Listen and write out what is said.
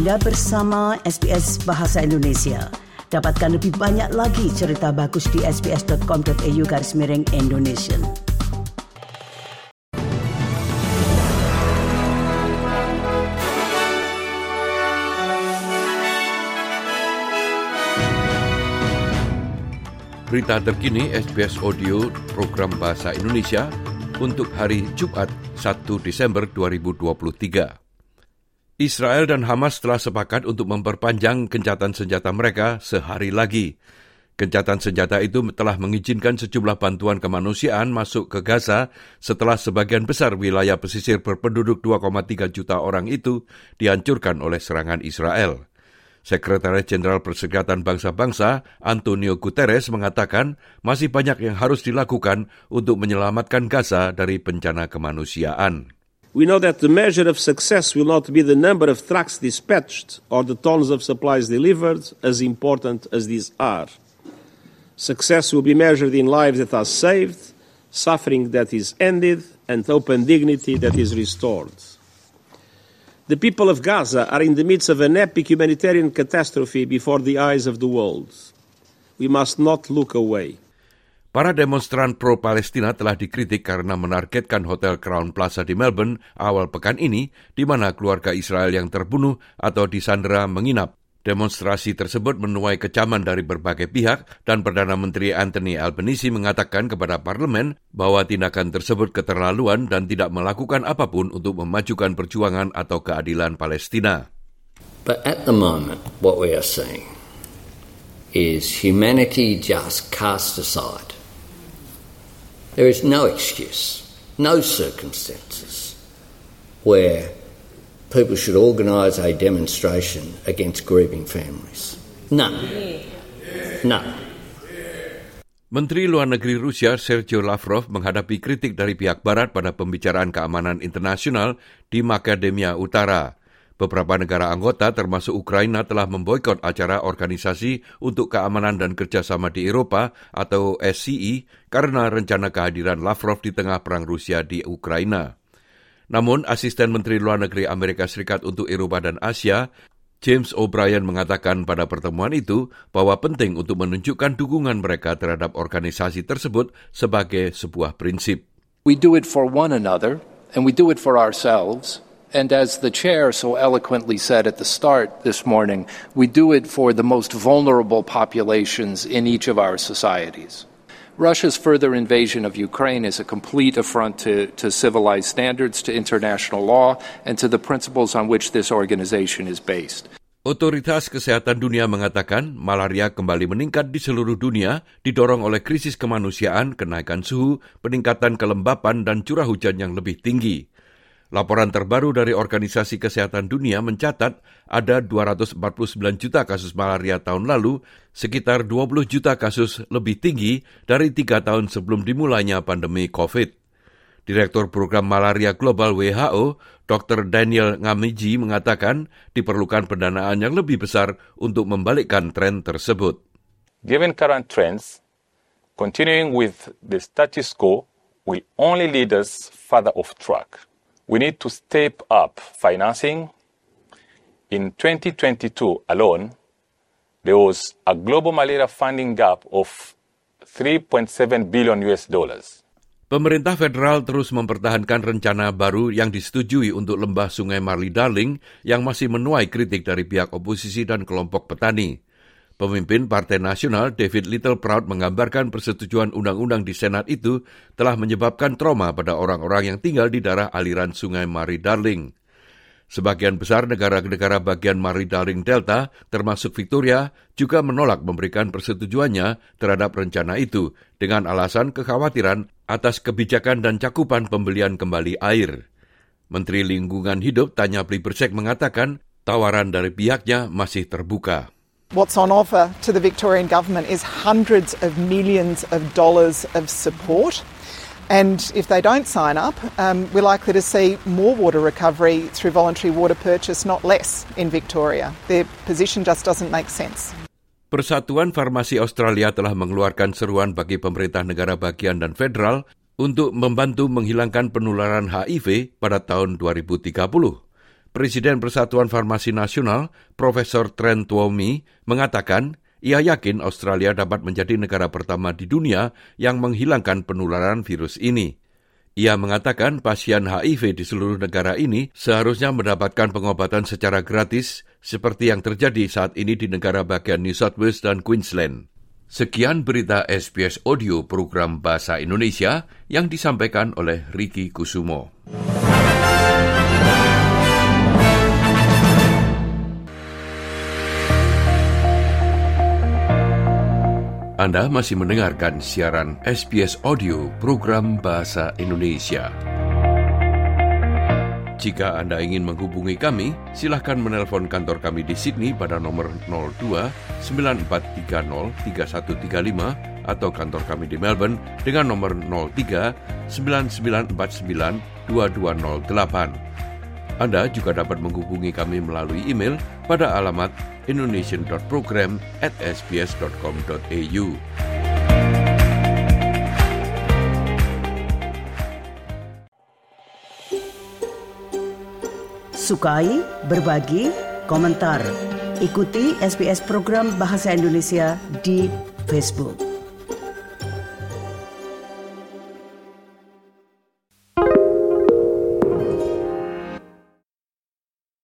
Anda bersama SBS Bahasa Indonesia. Dapatkan lebih banyak lagi cerita bagus di sbs.com.au garis miring Indonesia. Berita terkini SBS Audio program Bahasa Indonesia untuk hari Jumat 1 Desember 2023. Israel dan Hamas telah sepakat untuk memperpanjang gencatan senjata mereka sehari lagi. Gencatan senjata itu telah mengizinkan sejumlah bantuan kemanusiaan masuk ke Gaza setelah sebagian besar wilayah pesisir berpenduduk 2,3 juta orang itu dihancurkan oleh serangan Israel. Sekretaris Jenderal Perserikatan Bangsa-Bangsa Antonio Guterres mengatakan masih banyak yang harus dilakukan untuk menyelamatkan Gaza dari bencana kemanusiaan. We know that the measure of success will not be the number of trucks dispatched or the tons of supplies delivered, as important as these are. Success will be measured in lives that are saved, suffering that is ended, and open dignity that is restored. The people of Gaza are in the midst of an epic humanitarian catastrophe before the eyes of the world. We must not look away. Para demonstran pro-Palestina telah dikritik karena menargetkan Hotel Crown Plaza di Melbourne awal pekan ini, di mana keluarga Israel yang terbunuh atau disandera menginap. Demonstrasi tersebut menuai kecaman dari berbagai pihak dan Perdana Menteri Anthony Albanese mengatakan kepada parlemen bahwa tindakan tersebut keterlaluan dan tidak melakukan apa pun untuk memajukan perjuangan atau keadilan Palestina. But at the moment, what we are seeing is humanity just cast aside There is no excuse, no circumstances where people should organise a demonstration against grieving families. None. None. Menteri Luar Negeri Rusia Sergei Lavrov menghadapi kritik dari pihak Barat pada pembicaraan keamanan internasional di Makedonia Utara. Beberapa negara anggota termasuk Ukraina telah memboikot acara Organisasi untuk Keamanan dan Kerjasama di Eropa atau SCE karena rencana kehadiran Lavrov di tengah perang Rusia di Ukraina. Namun, asisten Menteri Luar Negeri Amerika Serikat untuk Eropa dan Asia, James O'Brien mengatakan pada pertemuan itu bahwa penting untuk menunjukkan dukungan mereka terhadap organisasi tersebut sebagai sebuah prinsip. We do it for one another and we do it for ourselves. And as the chair so eloquently said at the start this morning, we do it for the most vulnerable populations in each of our societies. Russia's further invasion of Ukraine is a complete affront to, to civilized standards, to international law, and to the principles on which this organization is based. Otoritas Kesehatan Dunia mengatakan malaria kembali meningkat di seluruh dunia didorong oleh krisis kemanusiaan, kenaikan suhu, peningkatan kelembapan, dan curah hujan yang lebih tinggi. Laporan terbaru dari Organisasi Kesehatan Dunia mencatat ada 249 juta kasus malaria tahun lalu, sekitar 20 juta kasus lebih tinggi dari tiga tahun sebelum dimulainya pandemi COVID. Direktur Program Malaria Global WHO, Dr. Daniel Ngamiji mengatakan diperlukan pendanaan yang lebih besar untuk membalikkan tren tersebut. Given current trends, continuing with the status quo will only lead us further off track. We need to step up financing. In 2022 alone, there was a global malaria funding gap of 3.7 billion. Pemerintah federal terus mempertahankan rencana baru yang disetujui untuk lembah Sungai Marli Darling yang masih menuai kritik dari pihak oposisi dan kelompok petani. Pemimpin Partai Nasional David Littleproud menggambarkan persetujuan undang-undang di Senat itu telah menyebabkan trauma pada orang-orang yang tinggal di daerah aliran sungai Mari Darling. Sebagian besar negara-negara bagian Mari Darling Delta, termasuk Victoria, juga menolak memberikan persetujuannya terhadap rencana itu dengan alasan kekhawatiran atas kebijakan dan cakupan pembelian kembali air. Menteri Lingkungan Hidup Tanya Plibersek mengatakan tawaran dari pihaknya masih terbuka. What's on offer to the Victorian Government is hundreds of millions of dollars of support. And if they don't sign up, um, we're likely to see more water recovery through voluntary water purchase, not less, in Victoria. Their position just doesn't make sense. Persatuan Farmasi Australia telah mengeluarkan seruan bagi pemerintah negara bagian dan federal untuk membantu menghilangkan penularan HIV pada tahun 2030. Presiden Persatuan Farmasi Nasional, Profesor Trent Tuomi, mengatakan ia yakin Australia dapat menjadi negara pertama di dunia yang menghilangkan penularan virus ini. Ia mengatakan pasien HIV di seluruh negara ini seharusnya mendapatkan pengobatan secara gratis seperti yang terjadi saat ini di negara bagian New South Wales dan Queensland. Sekian berita SBS Audio program Bahasa Indonesia yang disampaikan oleh Riki Kusumo. Anda masih mendengarkan siaran SBS Audio program Bahasa Indonesia. Jika Anda ingin menghubungi kami, silahkan menelpon kantor kami di Sydney pada nomor 02 9430 3135 atau kantor kami di Melbourne dengan nomor 03 9949 2208. Anda juga dapat menghubungi kami melalui email pada alamat indonesian.program at sbs.com.au. Sukai, berbagi, komentar. Ikuti SBS program Bahasa Indonesia di Facebook.